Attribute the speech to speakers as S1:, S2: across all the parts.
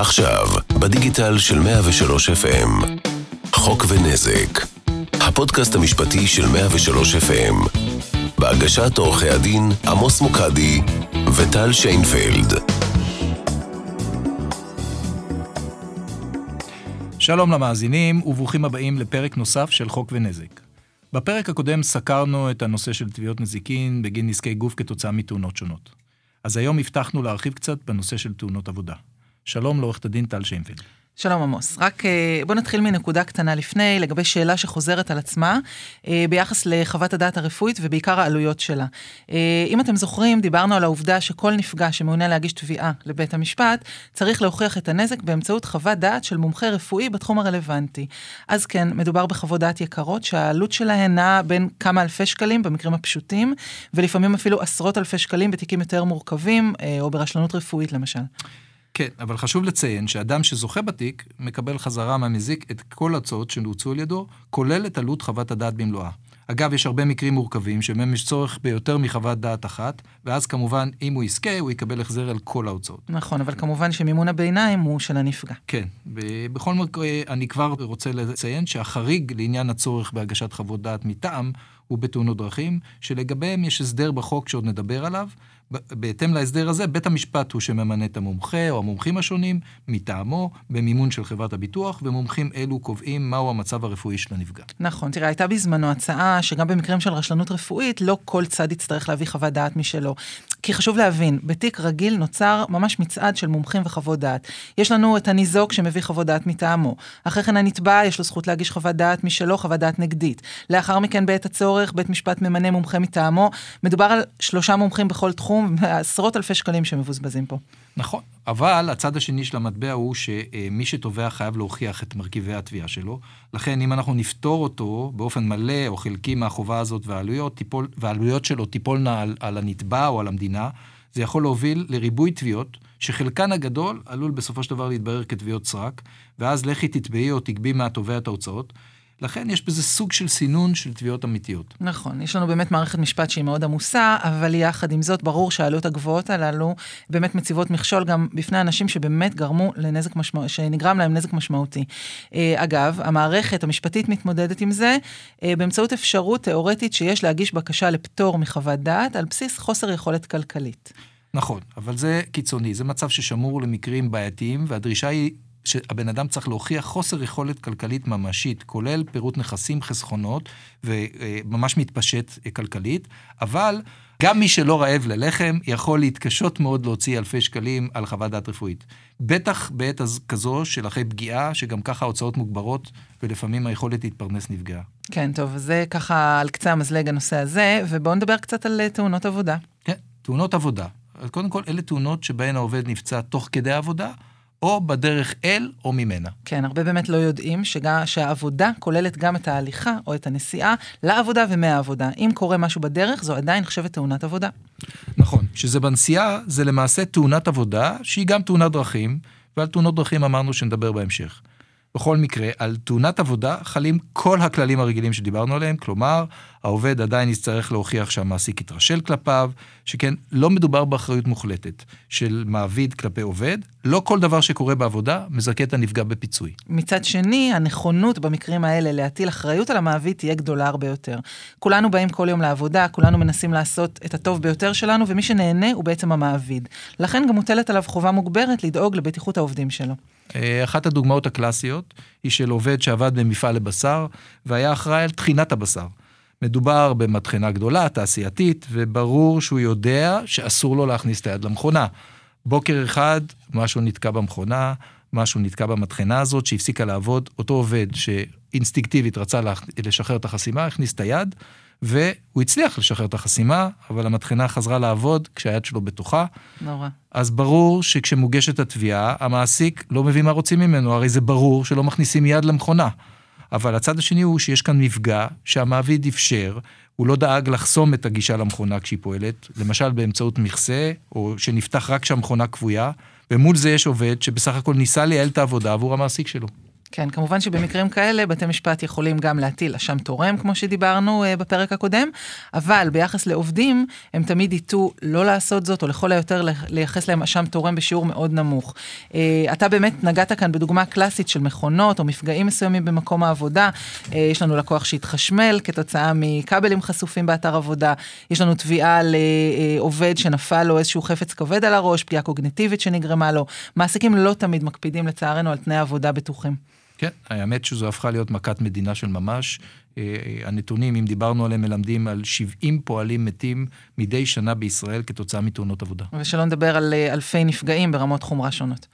S1: עכשיו, בדיגיטל של 103 FM. חוק ונזק. הפודקאסט המשפטי של 103 FM. בהגשת עורכי הדין עמוס מוקדי וטל שיינפלד.
S2: שלום למאזינים וברוכים הבאים לפרק נוסף של חוק ונזק. בפרק הקודם סקרנו את הנושא של תביעות נזיקין בגין נזקי גוף כתוצאה מתאונות שונות. אז היום הבטחנו להרחיב קצת בנושא של תאונות עבודה. שלום לעורכת הדין טל שיינפלד.
S3: שלום עמוס, רק אה, בוא נתחיל מנקודה קטנה לפני, לגבי שאלה שחוזרת על עצמה, אה, ביחס לחוות הדעת הרפואית ובעיקר העלויות שלה. אה, אם אתם זוכרים, דיברנו על העובדה שכל נפגע שמעוניין להגיש תביעה לבית המשפט, צריך להוכיח את הנזק באמצעות חוות דעת של מומחה רפואי בתחום הרלוונטי. אז כן, מדובר בחוות דעת יקרות, שהעלות שלהן נעה בין כמה אלפי שקלים במקרים הפשוטים, ולפעמים אפילו עשרות אלפי שקלים בתיקים יותר מורכבים, או ברשלנות רפואית למשל.
S2: כן, אבל חשוב לציין שאדם שזוכה בתיק, מקבל חזרה מהמזיק את כל ההוצאות שנוצרו על ידו, כולל את עלות חוות הדעת במלואה. אגב, יש הרבה מקרים מורכבים שבהם יש צורך ביותר מחוות דעת אחת, ואז כמובן, אם הוא יזכה, הוא יקבל החזר על כל ההוצאות.
S3: נכון, אבל כמובן שמימון הביניים הוא של הנפגע.
S2: כן, בכל מקרה, אני כבר רוצה לציין שהחריג לעניין הצורך בהגשת חוות דעת מטעם, הוא בתאונות דרכים, שלגביהם יש הסדר בחוק שעוד נדבר עליו, בהתאם להסדר הזה, בית המשפט הוא שממנה את המומחה או המומחים השונים מטעמו, במימון של חברת הביטוח, ומומחים אלו קובעים מהו המצב הרפואי של הנפגע.
S3: נכון, תראה, הייתה בזמנו הצעה שגם במקרים של רשלנות רפואית, לא כל צד יצטרך להביא חוות דעת משלו. כי חשוב להבין, בתיק רגיל נוצר ממש מצעד של מומחים וחוות דעת. יש לנו את הניזוק שמביא חוות דעת מטעמו. אחרי כן הנתבע, יש לו זכות להגיש חוות דעת משלו, חוות דעת נגדית. לאחר מכן, בעת הצורך, בית משפט ממנה מומחה מטעמו. מדובר על שלושה מומחים בכל תחום. סכום, עשרות אלפי שקלים שמבוזבזים פה.
S2: נכון, אבל הצד השני של המטבע הוא שמי שתובע חייב להוכיח את מרכיבי התביעה שלו. לכן אם אנחנו נפתור אותו באופן מלא או חלקי מהחובה הזאת והעלויות, טיפול, והעלויות שלו תיפולנה על, על הנתבע או על המדינה, זה יכול להוביל לריבוי תביעות, שחלקן הגדול עלול בסופו של דבר להתברר כתביעות סרק, ואז לכי תתבעי או תגבי מהתובע את ההוצאות. לכן יש בזה סוג של סינון של תביעות אמיתיות.
S3: נכון, יש לנו באמת מערכת משפט שהיא מאוד עמוסה, אבל יחד עם זאת, ברור שהעלויות הגבוהות הללו באמת מציבות מכשול גם בפני אנשים שבאמת גרמו לנזק משמעותי, שנגרם להם נזק משמעותי. אה, אגב, המערכת המשפטית מתמודדת עם זה אה, באמצעות אפשרות תיאורטית שיש להגיש בקשה לפטור מחוות דעת על בסיס חוסר יכולת כלכלית.
S2: נכון, אבל זה קיצוני, זה מצב ששמור למקרים בעייתיים, והדרישה היא שהבן אדם צריך להוכיח חוסר יכולת כלכלית ממשית, כולל פירוט נכסים, חסכונות, וממש מתפשט כלכלית, אבל גם מי שלא רעב ללחם יכול להתקשות מאוד להוציא אלפי שקלים על חוות דעת רפואית. בטח בעת כזו של אחרי פגיעה, שגם ככה ההוצאות מוגברות, ולפעמים היכולת להתפרנס נפגעה.
S3: כן, טוב, זה ככה על קצה המזלג הנושא הזה, ובואו נדבר קצת על תאונות עבודה.
S2: כן, תאונות עבודה. קודם כל, אלה תאונות שבהן העובד נפצע תוך כדי העבודה, או בדרך אל או ממנה.
S3: כן, הרבה באמת לא יודעים שגם, שהעבודה כוללת גם את ההליכה או את הנסיעה לעבודה ומהעבודה. אם קורה משהו בדרך, זו עדיין נחשבת תאונת עבודה.
S2: נכון, שזה בנסיעה, זה למעשה תאונת עבודה, שהיא גם תאונת דרכים, ועל תאונות דרכים אמרנו שנדבר בהמשך. בכל מקרה, על תאונת עבודה חלים כל הכללים הרגילים שדיברנו עליהם, כלומר, העובד עדיין יצטרך להוכיח שהמעסיק יתרשל כלפיו, שכן לא מדובר באחריות מוחלטת של מעביד כלפי עובד, לא כל דבר שקורה בעבודה מזכה את הנפגע בפיצוי.
S3: מצד שני, הנכונות במקרים האלה להטיל אחריות על המעביד תהיה גדולה הרבה יותר. כולנו באים כל יום לעבודה, כולנו מנסים לעשות את הטוב ביותר שלנו, ומי שנהנה הוא בעצם המעביד. לכן גם מוטלת עליו חובה מוגברת לדאוג לבטיחות העובדים שלו.
S2: אה, אחת הדוגמאות הקלאסיות היא של עובד שעבד במפעל לבשר והיה אחראי על טחינת הבשר. מדובר במטחנה גדולה, תעשייתית, וברור שהוא יודע שאסור לו להכניס את היד למכונה. בוקר אחד משהו נתקע במכונה, משהו נתקע במטחנה הזאת שהפסיקה לעבוד. אותו עובד שאינסטינקטיבית רצה לשחרר את החסימה, הכניס את היד, והוא הצליח לשחרר את החסימה, אבל המטחנה חזרה לעבוד כשהיד שלו בתוכה.
S3: נורא.
S2: אז ברור שכשמוגשת התביעה, המעסיק לא מבין מה רוצים ממנו, הרי זה ברור שלא מכניסים יד למכונה. אבל הצד השני הוא שיש כאן מפגע שהמעביד אפשר, הוא לא דאג לחסום את הגישה למכונה כשהיא פועלת, למשל באמצעות מכסה, או שנפתח רק כשהמכונה כבויה, ומול זה יש עובד שבסך הכל ניסה לייעל את העבודה עבור המעסיק שלו.
S3: כן, כמובן שבמקרים כאלה בתי משפט יכולים גם להטיל אשם תורם, כמו שדיברנו uh, בפרק הקודם, אבל ביחס לעובדים, הם תמיד ייטו לא לעשות זאת, או לכל היותר לייחס להם אשם תורם בשיעור מאוד נמוך. Uh, אתה באמת נגעת כאן בדוגמה קלאסית של מכונות או מפגעים מסוימים במקום העבודה. Uh, יש לנו לקוח שהתחשמל כתוצאה מכבלים חשופים באתר עבודה, יש לנו תביעה לעובד שנפל לו איזשהו חפץ כבד על הראש, פגיעה קוגניטיבית שנגרמה לו. מעסיקים לא תמיד מקפידים לצערנו על תנאי עבודה בטוחים.
S2: כן, האמת שזו הפכה להיות מכת מדינה של ממש. אה, הנתונים, אם דיברנו עליהם, מלמדים על 70 פועלים מתים מדי שנה בישראל כתוצאה מתאונות עבודה.
S3: ושלא נדבר על אה, אלפי נפגעים ברמות חומרה שונות.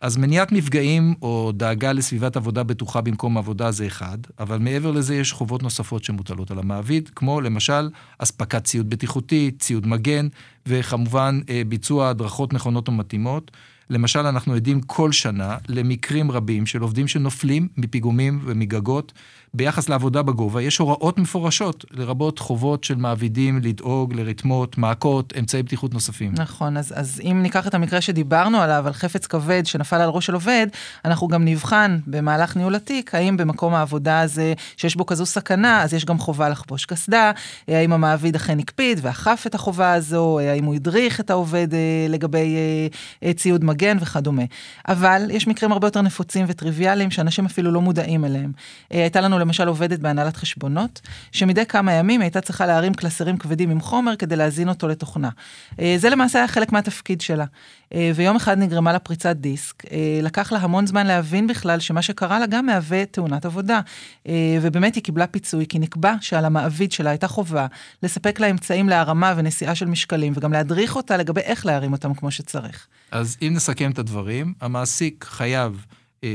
S2: אז מניעת מפגעים או דאגה לסביבת עבודה בטוחה במקום עבודה זה אחד, אבל מעבר לזה יש חובות נוספות שמוטלות על המעביד, כמו למשל אספקת ציוד בטיחותי, ציוד מגן, וכמובן אה, ביצוע הדרכות נכונות ומתאימות. למשל, אנחנו עדים כל שנה למקרים רבים של עובדים שנופלים מפיגומים ומגגות. ביחס לעבודה בגובה, יש הוראות מפורשות, לרבות חובות של מעבידים לדאוג לרתמות, מעקות, אמצעי בטיחות נוספים.
S3: נכון, אז, אז אם ניקח את המקרה שדיברנו עליו, על חפץ כבד שנפל על ראש של עובד, אנחנו גם נבחן במהלך ניהול התיק, האם במקום העבודה הזה, שיש בו כזו סכנה, אז יש גם חובה לחבוש קסדה, האם המעביד אכן הקפיד ואכף את החובה הזו, האם הוא הדריך את העובד אה, לגבי אה, ציוד מגן וכדומה. אבל יש מקרים הרבה יותר נפוצים וטריוויאליים שאנשים אפילו לא מודעים אליהם. אה, הייתה לנו למשל עובדת בהנהלת חשבונות, שמדי כמה ימים הייתה צריכה להרים קלסרים כבדים עם חומר כדי להזין אותו לתוכנה. אה, זה למעשה היה חלק מהתפקיד שלה. אה, ויום אחד נגרמה לה פריצת דיסק, לקח לה המון זמן להבין בכלל שמה שקרה לה גם מהווה תאונת עבודה. ובאמת היא קיבלה פיצוי, כי נקבע שעל המעביד שלה הייתה חובה לספק לה אמצעים להרמה ונשיאה של משקלים, וגם להדריך אותה לגבי איך להרים אותם כמו שצריך.
S2: אז אם נסכם את הדברים, המעסיק חייב אה,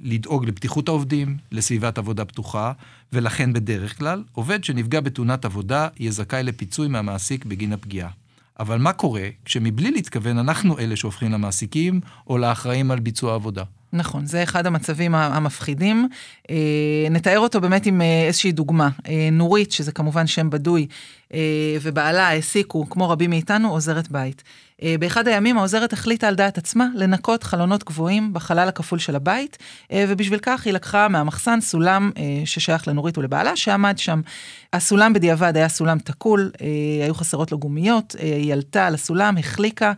S2: לדאוג לבטיחות העובדים, לסביבת עבודה פתוחה, ולכן בדרך כלל, עובד שנפגע בתאונת עבודה יהיה זכאי לפיצוי מהמעסיק בגין הפגיעה. אבל מה קורה כשמבלי להתכוון אנחנו אלה שהופכים למעסיקים או לאחראים על ביצוע העבודה?
S3: נכון, זה אחד המצבים המפחידים. אה, נתאר אותו באמת עם אה, איזושהי דוגמה. נורית, שזה כמובן שם בדוי, ובעלה העסיקו, כמו רבים מאיתנו, עוזרת בית. אה, באחד הימים העוזרת החליטה על דעת עצמה לנקות חלונות גבוהים בחלל הכפול של הבית, אה, ובשביל כך היא לקחה מהמחסן סולם אה, ששייך לנורית ולבעלה שעמד שם. הסולם בדיעבד היה סולם תקול, היו חסרות לו גומיות, היא עלתה על הסולם, החליקה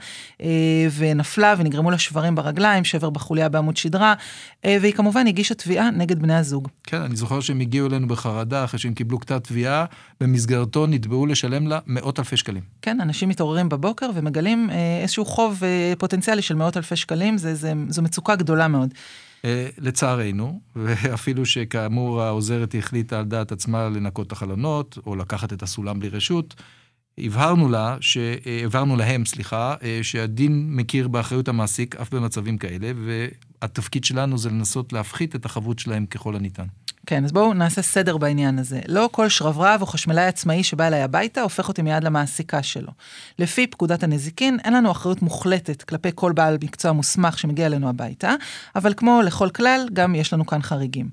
S3: ונפלה ונגרמו לה שברים ברגליים, שבר בחוליה בעמוד שדרה, והיא כמובן הגישה תביעה נגד בני הזוג.
S2: כן, אני זוכר שהם הגיעו אלינו בחרדה אחרי שהם קיבלו כתב תביעה, במסגרתו נתבעו לשלם לה מאות אלפי שקלים.
S3: כן, אנשים מתעוררים בבוקר ומגלים אה, איזשהו חוב אה, פוטנציאלי של מאות אלפי שקלים, זה, זה, זו מצוקה גדולה מאוד.
S2: אה, לצערנו, ואפילו שכאמור העוזרת החליטה על דעת עצמה לנקות את החלונות, או לקחת את הסולם בלי רשות, הבהרנו לה, הבהרנו להם, סליחה, שהדין מכיר באחריות המעסיק אף במצבים כאלה, והתפקיד שלנו זה לנסות להפחית את החבות שלהם ככל הניתן.
S3: כן, אז בואו נעשה סדר בעניין הזה. לא כל שרברב או חשמלאי עצמאי שבא אליי הביתה הופך אותי מיד למעסיקה שלו. לפי פקודת הנזיקין, אין לנו אחריות מוחלטת כלפי כל בעל מקצוע מוסמך שמגיע אלינו הביתה, אבל כמו לכל כלל, גם יש לנו כאן חריגים.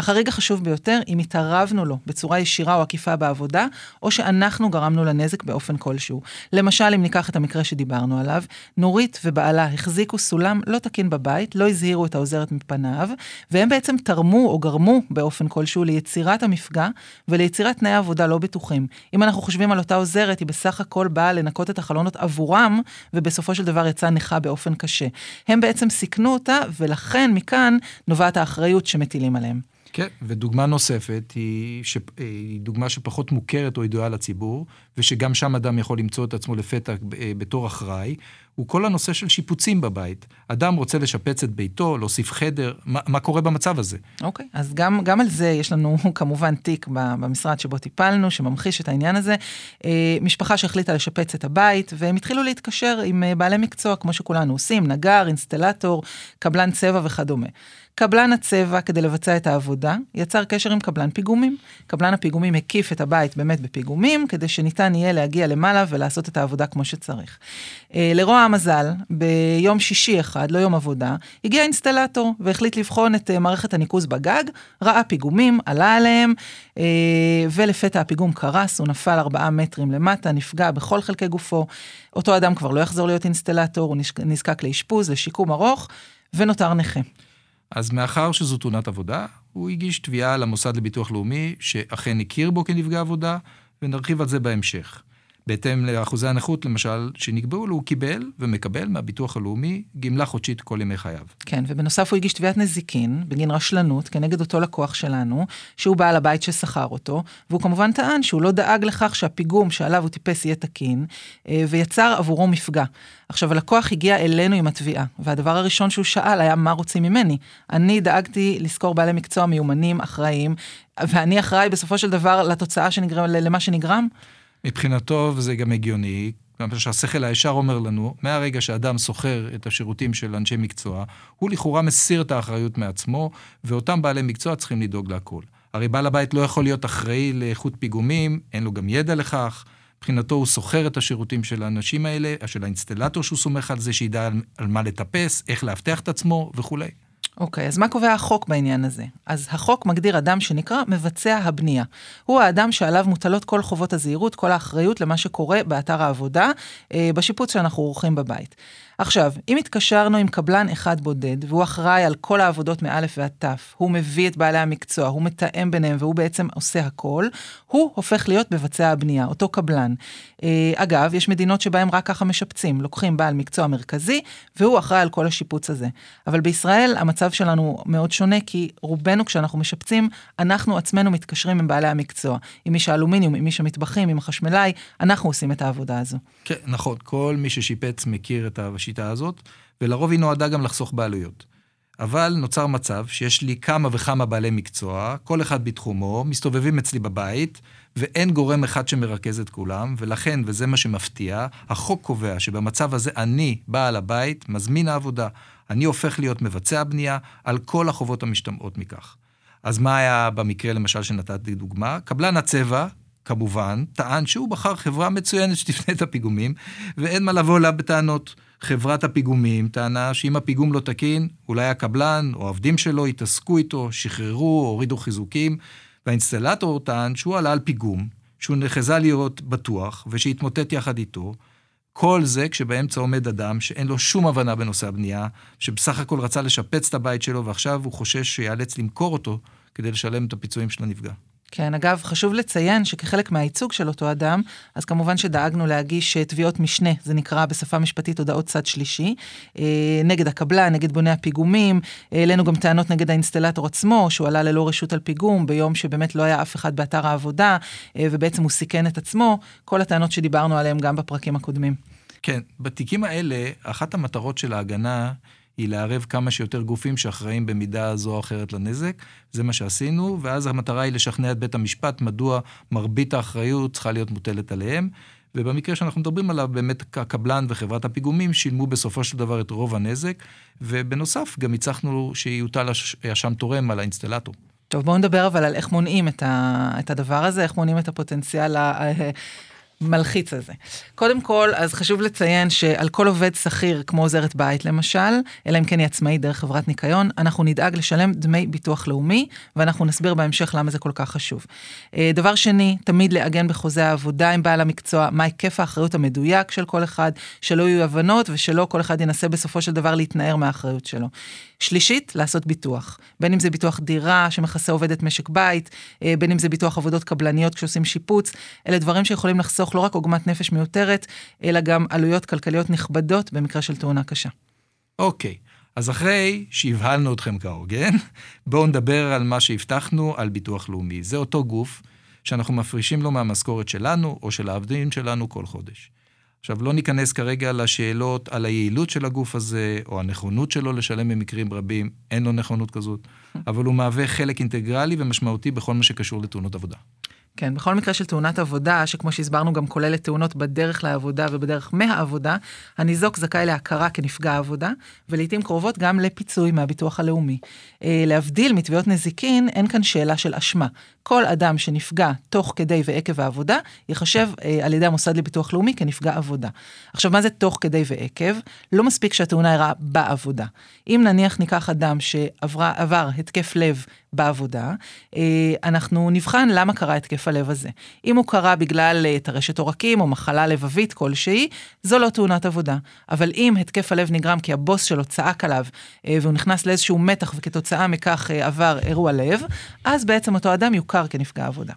S3: החריג החשוב ביותר, אם התערבנו לו בצורה ישירה או עקיפה בעבודה, או שאנחנו גרמנו לנזק באופן כלשהו. למשל, אם ניקח את המקרה שדיברנו עליו, נורית ובעלה החזיקו סולם לא תקין בבית, לא הזהירו את העוזרת מפניו, והם בעצם תרמו או גרמו באופן כלשהו ליצירת המפגע וליצירת תנאי עבודה לא בטוחים. אם אנחנו חושבים על אותה עוזרת, היא בסך הכל באה לנקות את החלונות עבורם, ובסופו של דבר יצאה נכה באופן קשה. הם בעצם סיכנו אותה, ולכן מכאן נובעת האחריות שמטילים עליהם.
S2: כן, ודוגמה נוספת היא, ש... היא דוגמה שפחות מוכרת או ידועה לציבור, ושגם שם אדם יכול למצוא את עצמו לפתע אה, בתור אחראי, הוא כל הנושא של שיפוצים בבית. אדם רוצה לשפץ את ביתו, להוסיף חדר, מה, מה קורה במצב הזה?
S3: אוקיי, okay, אז גם, גם על זה יש לנו כמובן תיק במשרד שבו טיפלנו, שממחיש את העניין הזה. אה, משפחה שהחליטה לשפץ את הבית, והם התחילו להתקשר עם אה, בעלי מקצוע, כמו שכולנו עושים, נגר, אינסטלטור, קבלן צבע וכדומה. קבלן הצבע, כדי לבצע את העבודה, יצר קשר עם קבלן פיגומים. קבלן הפיגומים הקיף את הבית באמת בפיגומים, כדי שניתן יהיה להגיע למעלה ולעשות את העבודה כמו שצריך. אה, לרוע המזל, ביום שישי אחד, לא יום עבודה, הגיע אינסטלטור והחליט לבחון את אה, מערכת הניקוז בגג, ראה פיגומים, עלה עליהם, אה, ולפתע הפיגום קרס, הוא נפל ארבעה מטרים למטה, נפגע בכל חלקי גופו. אותו אדם כבר לא יחזור להיות אינסטלטור, הוא נזקק לאשפוז, לשיקום ארוך, ונותר נכה.
S2: אז מאחר שזו תאונת עבודה, הוא הגיש תביעה למוסד לביטוח לאומי, שאכן הכיר בו כנפגע עבודה, ונרחיב על זה בהמשך. בהתאם לאחוזי הנכות, למשל, שנקבעו לו, הוא קיבל ומקבל מהביטוח הלאומי גמלה חודשית כל ימי חייו.
S3: כן, ובנוסף הוא הגיש תביעת נזיקין בגין רשלנות כנגד אותו לקוח שלנו, שהוא בעל הבית ששכר אותו, והוא כמובן טען שהוא לא דאג לכך שהפיגום שעליו הוא טיפס יהיה תקין, אה, ויצר עבורו מפגע. עכשיו, הלקוח הגיע אלינו עם התביעה, והדבר הראשון שהוא שאל היה מה רוצים ממני. אני דאגתי לשכור בעלי מקצוע מיומנים, אחראיים, ואני אחראי בסופו של דבר לתוצאה שנגרם, למה שנגרם.
S2: מבחינתו, וזה גם הגיוני, גם שהשכל הישר אומר לנו, מהרגע שאדם שוכר את השירותים של אנשי מקצוע, הוא לכאורה מסיר את האחריות מעצמו, ואותם בעלי מקצוע צריכים לדאוג להכל. הרי בעל הבית לא יכול להיות אחראי לאיכות פיגומים, אין לו גם ידע לכך. מבחינתו הוא שוכר את השירותים של האנשים האלה, של האינסטלטור שהוא סומך על זה, שידע על, על מה לטפס, איך לאבטח את עצמו וכולי.
S3: אוקיי, okay, אז מה קובע החוק בעניין הזה? אז החוק מגדיר אדם שנקרא מבצע הבנייה. הוא האדם שעליו מוטלות כל חובות הזהירות, כל האחריות למה שקורה באתר העבודה, אה, בשיפוץ שאנחנו עורכים בבית. עכשיו, אם התקשרנו עם קבלן אחד בודד, והוא אחראי על כל העבודות מאלף ועד תף, הוא מביא את בעלי המקצוע, הוא מתאם ביניהם והוא בעצם עושה הכל, הוא הופך להיות מבצע הבנייה, אותו קבלן. אה, אגב, יש מדינות שבהן רק ככה משפצים, לוקחים בעל מקצוע מרכזי, והוא אחראי על כל השיפוץ הזה. אבל בישראל המצב שלנו מאוד שונה, כי רובנו כשאנחנו משפצים, אנחנו עצמנו מתקשרים עם בעלי המקצוע, עם איש האלומיניום, עם איש המטבחים, עם החשמלאי, אנחנו עושים את העבודה הזו.
S2: כן, נכון, כל מי ששיפץ מכיר את השיטה הזאת, ולרוב היא נועדה גם לחסוך בעלויות. אבל נוצר מצב שיש לי כמה וכמה בעלי מקצוע, כל אחד בתחומו, מסתובבים אצלי בבית, ואין גורם אחד שמרכז את כולם, ולכן, וזה מה שמפתיע, החוק קובע שבמצב הזה אני, בעל הבית, מזמין העבודה. אני הופך להיות מבצע בנייה על כל החובות המשתמעות מכך. אז מה היה במקרה, למשל, שנתתי דוגמה? קבלן הצבע, כמובן, טען שהוא בחר חברה מצוינת שתפנה את הפיגומים, ואין מה לבוא אליו בטענות. חברת הפיגומים טענה שאם הפיגום לא תקין, אולי הקבלן או העובדים שלו יתעסקו איתו, שחררו, הורידו חיזוקים, והאינסטלטור טען שהוא עלה על פיגום, שהוא נחזה להיות בטוח, ושהתמוטט יחד איתו. כל זה כשבאמצע עומד אדם שאין לו שום הבנה בנושא הבנייה, שבסך הכל רצה לשפץ את הבית שלו, ועכשיו הוא חושש שיאלץ למכור אותו כדי לשלם את הפיצויים של הנפגע.
S3: כן, אגב, חשוב לציין שכחלק מהייצוג של אותו אדם, אז כמובן שדאגנו להגיש אה, תביעות משנה, זה נקרא בשפה משפטית הודעות צד שלישי, אה, נגד הקבלן, נגד בוני הפיגומים, העלינו גם טענות נגד האינסטלטור עצמו, שהוא עלה ללא רשות על פיגום, ביום שבאמת לא היה אף אחד באתר העבודה, אה, ובעצם הוא סיכן את עצמו, כל הטענות שדיברנו עליהן גם בפרקים הקודמים.
S2: כן, בתיקים האלה, אחת המטרות של ההגנה היא לערב כמה שיותר גופים שאחראים במידה זו או אחרת לנזק. זה מה שעשינו, ואז המטרה היא לשכנע את בית המשפט מדוע מרבית האחריות צריכה להיות מוטלת עליהם. ובמקרה שאנחנו מדברים עליו, באמת הקבלן וחברת הפיגומים שילמו בסופו של דבר את רוב הנזק, ובנוסף גם הצלחנו שיוטל אשם תורם על האינסטלטור.
S3: טוב, בואו נדבר אבל על איך מונעים את, ה, את הדבר הזה, איך מונעים את הפוטנציאל המלחיץ הזה. קודם כל, אז חשוב לציין שעל כל עובד שכיר, כמו עוזרת בית למשל, אלא אם כן היא עצמאית דרך חברת ניקיון, אנחנו נדאג לשלם דמי ביטוח לאומי, ואנחנו נסביר בהמשך למה זה כל כך חשוב. אה, דבר שני, תמיד לעגן בחוזה העבודה עם בעל המקצוע, מה היקף האחריות המדויק של כל אחד, שלא יהיו הבנות ושלא כל אחד ינסה בסופו של דבר להתנער מהאחריות שלו. שלישית, לעשות ביטוח. בין אם זה ביטוח דירה שמכסה עובדת משק בית, אה, בין אם זה ביטוח עבודות קבלניות כשעושים שיפוץ, אלה דברים שיכולים לחסוך לא רק עוגמת נפש מיותרת, אלא גם עלויות כלכליות נכבדות במקרה של תאונה קשה.
S2: אוקיי, אז אחרי שהבהלנו אתכם כהוגן, בואו נדבר על מה שהבטחנו על ביטוח לאומי. זה אותו גוף שאנחנו מפרישים לו מהמשכורת שלנו או של העבדים שלנו כל חודש. עכשיו, לא ניכנס כרגע לשאלות על היעילות של הגוף הזה, או הנכונות שלו לשלם במקרים רבים, אין לו נכונות כזאת, אבל הוא מהווה חלק אינטגרלי ומשמעותי בכל מה שקשור לתאונות עבודה.
S3: כן, בכל מקרה של תאונת עבודה, שכמו שהסברנו גם כוללת תאונות בדרך לעבודה ובדרך מהעבודה, הניזוק זכאי להכרה כנפגע עבודה, ולעיתים קרובות גם לפיצוי מהביטוח הלאומי. אה, להבדיל מתביעות נזיקין, אין כאן שאלה של אשמה. כל אדם שנפגע תוך כדי ועקב העבודה, ייחשב אה, על ידי המוסד לביטוח לאומי כנפגע עבודה. עכשיו, מה זה תוך כדי ועקב? לא מספיק שהתאונה אירעה בעבודה. אם נניח ניקח אדם שעבר התקף לב בעבודה, אה, אנחנו נבחן למה קרה התקף הלב הזה. אם הוא קרה בגלל אה, טרשת עורקים או מחלה לבבית כלשהי, זו לא תאונת עבודה. אבל אם התקף הלב נגרם כי הבוס שלו צעק עליו אה, והוא נכנס לאיזשהו מתח וכתוצאה מכך אה, עבר אירוע לב, אז בעצם אותו אדם יוכר כנפגע עבודה.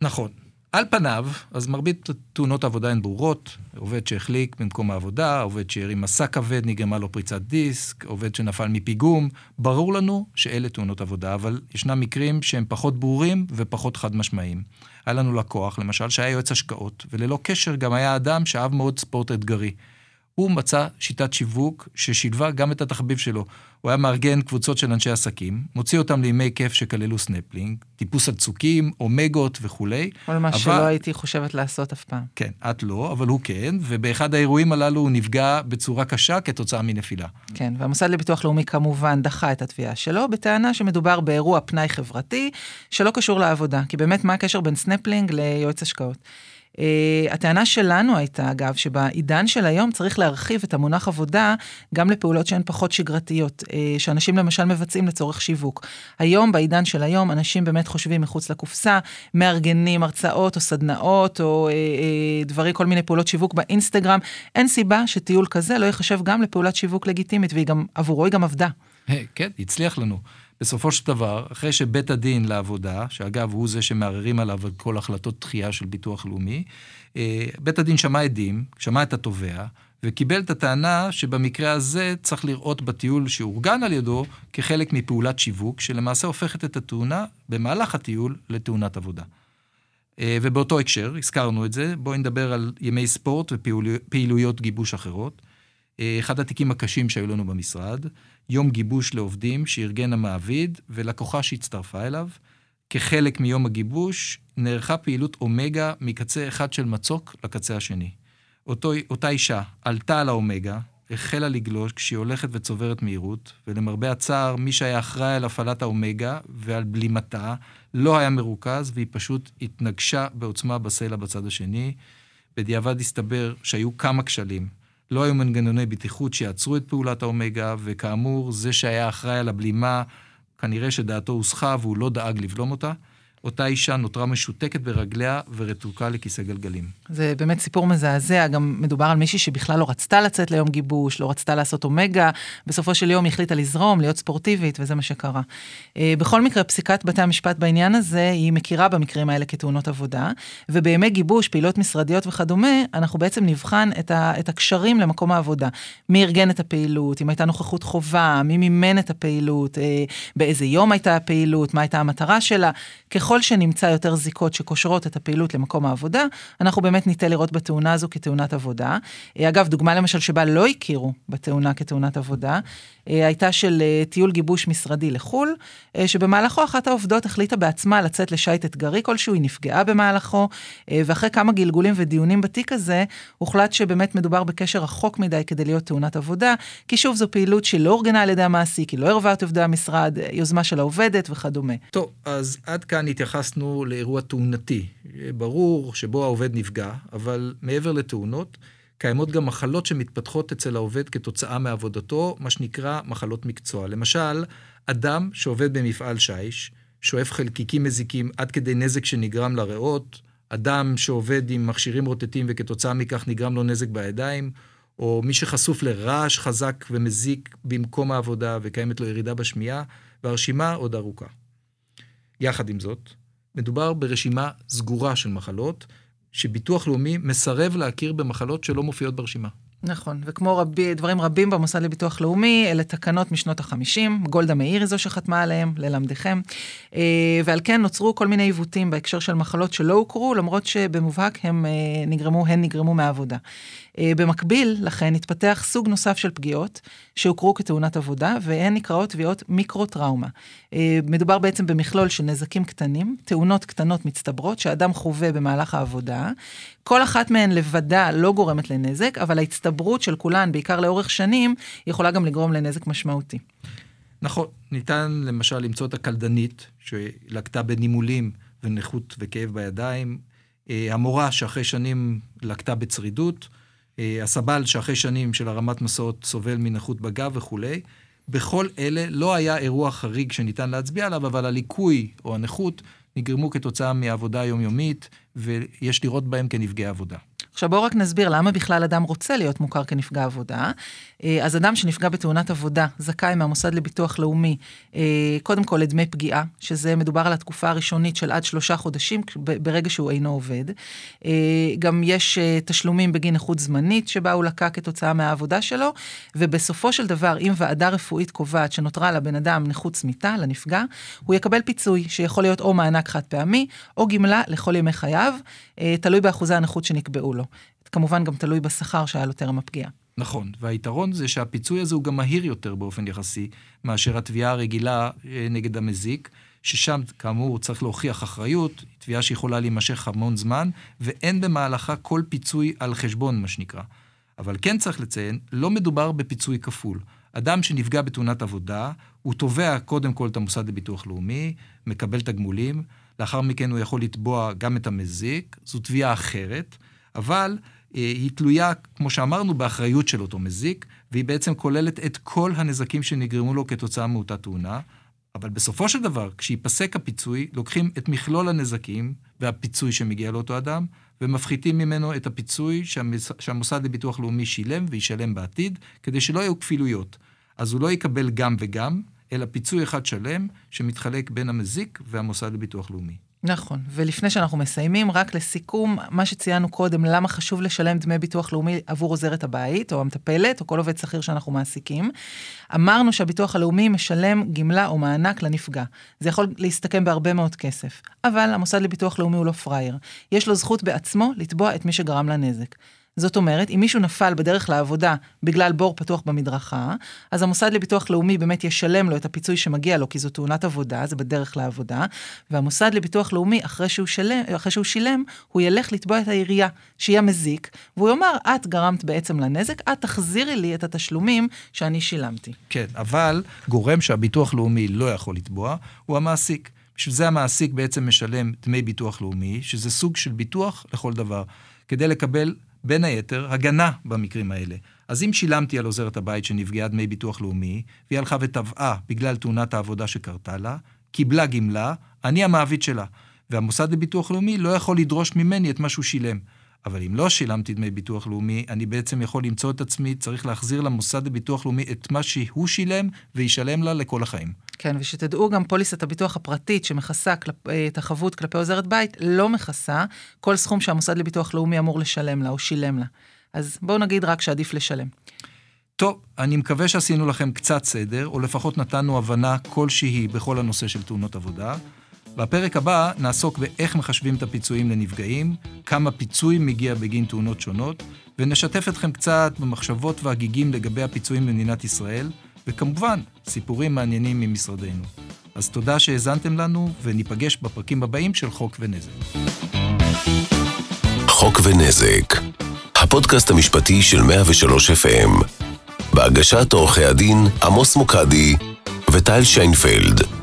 S2: נכון. על פניו, אז מרבית תאונות העבודה הן ברורות. עובד שהחליק במקום העבודה, עובד שהרים מסע כבד, נגרמה לו פריצת דיסק, עובד שנפל מפיגום. ברור לנו שאלה תאונות עבודה, אבל ישנם מקרים שהם פחות ברורים ופחות חד משמעיים. היה לנו לקוח, למשל, שהיה יועץ השקעות, וללא קשר גם היה אדם שאהב מאוד ספורט אתגרי. הוא מצא שיטת שיווק ששילבה גם את התחביב שלו. הוא היה מארגן קבוצות של אנשי עסקים, מוציא אותם לימי כיף שכללו סנפלינג, טיפוס על צוקים, אומגות וכולי.
S3: כל מה אבל... שלא הייתי חושבת לעשות אף פעם.
S2: כן, את לא, אבל הוא כן, ובאחד האירועים הללו הוא נפגע בצורה קשה כתוצאה מנפילה.
S3: כן, והמוסד לביטוח לאומי כמובן דחה את התביעה שלו, בטענה שמדובר באירוע פנאי חברתי שלא קשור לעבודה, כי באמת מה הקשר בין סנפלינג ליועץ השקעות? Uh, הטענה שלנו הייתה, אגב, שבעידן של היום צריך להרחיב את המונח עבודה גם לפעולות שהן פחות שגרתיות, uh, שאנשים למשל מבצעים לצורך שיווק. היום, בעידן של היום, אנשים באמת חושבים מחוץ לקופסה, מארגנים הרצאות או סדנאות או uh, דברים, כל מיני פעולות שיווק באינסטגרם. אין סיבה שטיול כזה לא ייחשב גם לפעולת שיווק לגיטימית, והיא גם, עבורו היא גם עבדה.
S2: Hey, כן, הצליח לנו. בסופו של דבר, אחרי שבית הדין לעבודה, שאגב, הוא זה שמערערים עליו על כל החלטות דחייה של ביטוח לאומי, אה, בית הדין שמע עדים, שמע את התובע, וקיבל את הטענה שבמקרה הזה צריך לראות בטיול שאורגן על ידו כחלק מפעולת שיווק, שלמעשה הופכת את התאונה במהלך הטיול לתאונת עבודה. אה, ובאותו הקשר, הזכרנו את זה, בואי נדבר על ימי ספורט ופעילויות גיבוש אחרות. אה, אחד התיקים הקשים שהיו לנו במשרד, יום גיבוש לעובדים שארגן המעביד ולקוחה שהצטרפה אליו. כחלק מיום הגיבוש נערכה פעילות אומגה מקצה אחד של מצוק לקצה השני. אותו, אותה אישה עלתה על האומגה, החלה לגלוש כשהיא הולכת וצוברת מהירות, ולמרבה הצער, מי שהיה אחראי על הפעלת האומגה ועל בלימתה לא היה מרוכז, והיא פשוט התנגשה בעוצמה בסלע בצד השני. בדיעבד הסתבר שהיו כמה כשלים. לא היו מנגנוני בטיחות שיעצרו את פעולת האומגה, וכאמור, זה שהיה אחראי על הבלימה, כנראה שדעתו הוסחה והוא לא דאג לבלום אותה. אותה אישה נותרה משותקת ברגליה ורתוקה לכיסא גלגלים.
S3: זה באמת סיפור מזעזע, גם מדובר על מישהי שבכלל לא רצתה לצאת ליום גיבוש, לא רצתה לעשות אומגה, בסופו של יום היא החליטה לזרום, להיות ספורטיבית, וזה מה שקרה. אה, בכל מקרה, פסיקת בתי המשפט בעניין הזה, היא מכירה במקרים האלה כתאונות עבודה, ובימי גיבוש, פעילות משרדיות וכדומה, אנחנו בעצם נבחן את, ה, את הקשרים למקום העבודה. מי ארגן את הפעילות, אם הייתה נוכחות חובה, מי מימן את הפעילות, אה, באיזה יום הייתה הפעילות, מה הייתה המטרה שלה. ככל שנמצא יותר זיקות שקושרות את הפעילות למקום העבודה, אנחנו באמת ניתן לראות בתאונה הזו כתאונת עבודה. אה, אגב, דוגמה למשל שבה לא הכירו בתאונה כתאונת עבודה, אה, הייתה של אה, טיול גיבוש משרדי לחו"ל, שבמהלכו אחת העובדות החליטה בעצמה לצאת לשייט אתגרי כלשהו, היא נפגעה במהלכו, ואחרי כמה גלגולים ודיונים בתיק הזה, הוחלט שבאמת מדובר בקשר רחוק מדי כדי להיות תאונת עבודה, כי שוב זו פעילות שלא אורגנה על ידי המעסיק, היא לא ערבה את עובדי המשרד, יוזמה של העובדת וכדומה.
S2: טוב, אז עד כאן התייחסנו לאירוע תאונתי. ברור שבו העובד נפגע, אבל מעבר לתאונות, קיימות גם מחלות שמתפתחות אצל העובד כתוצאה מעבודתו, מה שנקרא מחלות מקצוע. למשל, אדם שעובד במפעל שיש, שואף חלקיקים מזיקים עד כדי נזק שנגרם לריאות, אדם שעובד עם מכשירים רוטטים וכתוצאה מכך נגרם לו נזק בידיים, או מי שחשוף לרעש חזק ומזיק במקום העבודה וקיימת לו ירידה בשמיעה, והרשימה עוד ארוכה. יחד עם זאת, מדובר ברשימה סגורה של מחלות, שביטוח לאומי מסרב להכיר במחלות שלא מופיעות ברשימה.
S3: נכון, וכמו רבי, דברים רבים במוסד לביטוח לאומי, אלה תקנות משנות החמישים, גולדה מאיר היא זו שחתמה עליהם, ללמדכם, אה, ועל כן נוצרו כל מיני עיוותים בהקשר של מחלות שלא הוכרו, למרות שבמובהק הם אה, נגרמו, הן נגרמו מעבודה. אה, במקביל, לכן, התפתח סוג נוסף של פגיעות שהוכרו כתאונת עבודה, והן נקראות תביעות מיקרו-טראומה. מדובר בעצם במכלול של נזקים קטנים, תאונות קטנות מצטברות שאדם חווה במהלך העבודה. כל אחת מהן לבדה לא גורמת לנזק, אבל ההצטברות של כולן, בעיקר לאורך שנים, יכולה גם לגרום לנזק משמעותי.
S2: נכון, ניתן למשל למצוא את הקלדנית, שלקתה בנימולים ונכות וכאב בידיים, אה, המורה שאחרי שנים לקתה בצרידות, אה, הסבל שאחרי שנים של הרמת מסעות סובל מנכות בגב וכולי. בכל אלה לא היה אירוע חריג שניתן להצביע עליו, אבל הליקוי או הנכות נגרמו כתוצאה מעבודה יומיומית, ויש לראות בהם כנפגעי עבודה.
S3: עכשיו בואו רק נסביר למה בכלל אדם רוצה להיות מוכר כנפגע עבודה. אה, אז אדם שנפגע בתאונת עבודה זכאי מהמוסד לביטוח לאומי, אה, קודם כל לדמי פגיעה, שזה מדובר על התקופה הראשונית של עד שלושה חודשים ברגע שהוא אינו עובד. אה, גם יש תשלומים בגין איכות זמנית שבה הוא לקה כתוצאה מהעבודה שלו, ובסופו של דבר, אם ועדה רפואית קובעת שנותרה לבן אדם נכות צמיתה, לנפגע, הוא יקבל פיצוי, שיכול להיות או מענק חד פעמי, או גמלה לכל ימי חייו, תלוי באחוזי הנכות שנקבעו לו. כמובן גם תלוי בשכר שהיה לו טרם הפגיעה.
S2: נכון, והיתרון זה שהפיצוי הזה הוא גם מהיר יותר באופן יחסי מאשר התביעה הרגילה אה, נגד המזיק, ששם כאמור צריך להוכיח אחריות, תביעה שיכולה להימשך המון זמן, ואין במהלכה כל פיצוי על חשבון, מה שנקרא. אבל כן צריך לציין, לא מדובר בפיצוי כפול. אדם שנפגע בתאונת עבודה, הוא תובע קודם כל את המוסד לביטוח לאומי, מקבל תגמולים, לאחר מכן הוא יכול לתבוע גם את המזיק, זו תביעה אחרת, אבל אה, היא תלויה, כמו שאמרנו, באחריות של אותו מזיק, והיא בעצם כוללת את כל הנזקים שנגרמו לו כתוצאה מאותה תאונה. אבל בסופו של דבר, כשיפסק הפיצוי, לוקחים את מכלול הנזקים והפיצוי שמגיע לאותו אדם, ומפחיתים ממנו את הפיצוי שהמס... שהמוסד לביטוח לאומי שילם וישלם בעתיד, כדי שלא יהיו כפילויות. אז הוא לא יקבל גם וגם, אלא פיצוי אחד שלם שמתחלק בין המזיק והמוסד לביטוח לאומי.
S3: נכון, ולפני שאנחנו מסיימים, רק לסיכום, מה שציינו קודם, למה חשוב לשלם דמי ביטוח לאומי עבור עוזרת הבית, או המטפלת, או כל עובד שכיר שאנחנו מעסיקים. אמרנו שהביטוח הלאומי משלם גמלה או מענק לנפגע. זה יכול להסתכם בהרבה מאוד כסף. אבל המוסד לביטוח לאומי הוא לא פראייר. יש לו זכות בעצמו לתבוע את מי שגרם לנזק. זאת אומרת, אם מישהו נפל בדרך לעבודה בגלל בור פתוח במדרכה, אז המוסד לביטוח לאומי באמת ישלם לו את הפיצוי שמגיע לו, כי זו תאונת עבודה, זה בדרך לעבודה, והמוסד לביטוח לאומי, אחרי שהוא, שלם, אחרי שהוא שילם, הוא ילך לתבוע את העירייה, שהיא המזיק, והוא יאמר, את גרמת בעצם לנזק, את תחזירי לי את התשלומים שאני שילמתי.
S2: כן, אבל גורם שהביטוח לאומי לא יכול לתבוע, הוא המעסיק. בשביל זה המעסיק בעצם משלם דמי ביטוח לאומי, שזה סוג של ביטוח לכל דבר. כדי לקבל בין היתר, הגנה במקרים האלה. אז אם שילמתי על עוזרת הבית שנפגעה דמי ביטוח לאומי, והיא הלכה וטבעה בגלל תאונת העבודה שקרתה לה, קיבלה גמלה, אני המעביד שלה. והמוסד לביטוח לאומי לא יכול לדרוש ממני את מה שהוא שילם. אבל אם לא שילמתי דמי ביטוח לאומי, אני בעצם יכול למצוא את עצמי, צריך להחזיר למוסד לביטוח לאומי את מה שהוא שילם, וישלם לה לכל החיים.
S3: כן, ושתדעו גם פוליסת הביטוח הפרטית שמכסה כלפ... אה, את החבות כלפי עוזרת בית, לא מכסה כל סכום שהמוסד לביטוח לאומי אמור לשלם לה או שילם לה. אז בואו נגיד רק שעדיף לשלם.
S2: טוב, אני מקווה שעשינו לכם קצת סדר, או לפחות נתנו הבנה כלשהי בכל הנושא של תאונות עבודה. בפרק הבא נעסוק באיך מחשבים את הפיצויים לנפגעים, כמה פיצוי מגיע בגין תאונות שונות, ונשתף אתכם קצת במחשבות והגיגים לגבי הפיצויים במדינת ישראל, וכמובן, סיפורים מעניינים ממשרדנו. אז תודה שהאזנתם לנו, וניפגש בפרקים הבאים של חוק ונזק.
S1: חוק ונזק, הפודקאסט המשפטי של 103 FM, בהגשת עורכי הדין עמוס מוקדי וטל שיינפלד.